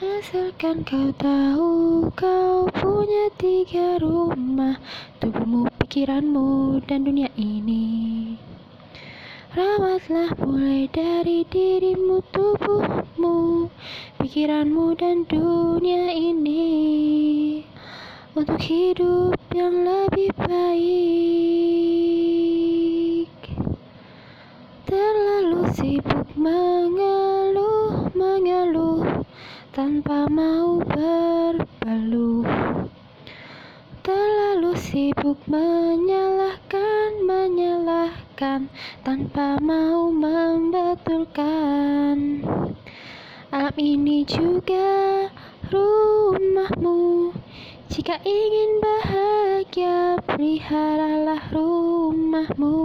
Asalkan kau tahu kau punya tiga rumah Tubuhmu, pikiranmu, dan dunia ini. Rawatlah mulai dari dirimu, tubuhmu, pikiranmu, dan dunia ini. Untuk hidup yang lebih baik. Terlalu sibuk mengeluh tanpa mau berbelu Terlalu sibuk menyalahkan, menyalahkan Tanpa mau membetulkan. Alam ini juga rumahmu. Jika ingin bahagia peliharalah rumahmu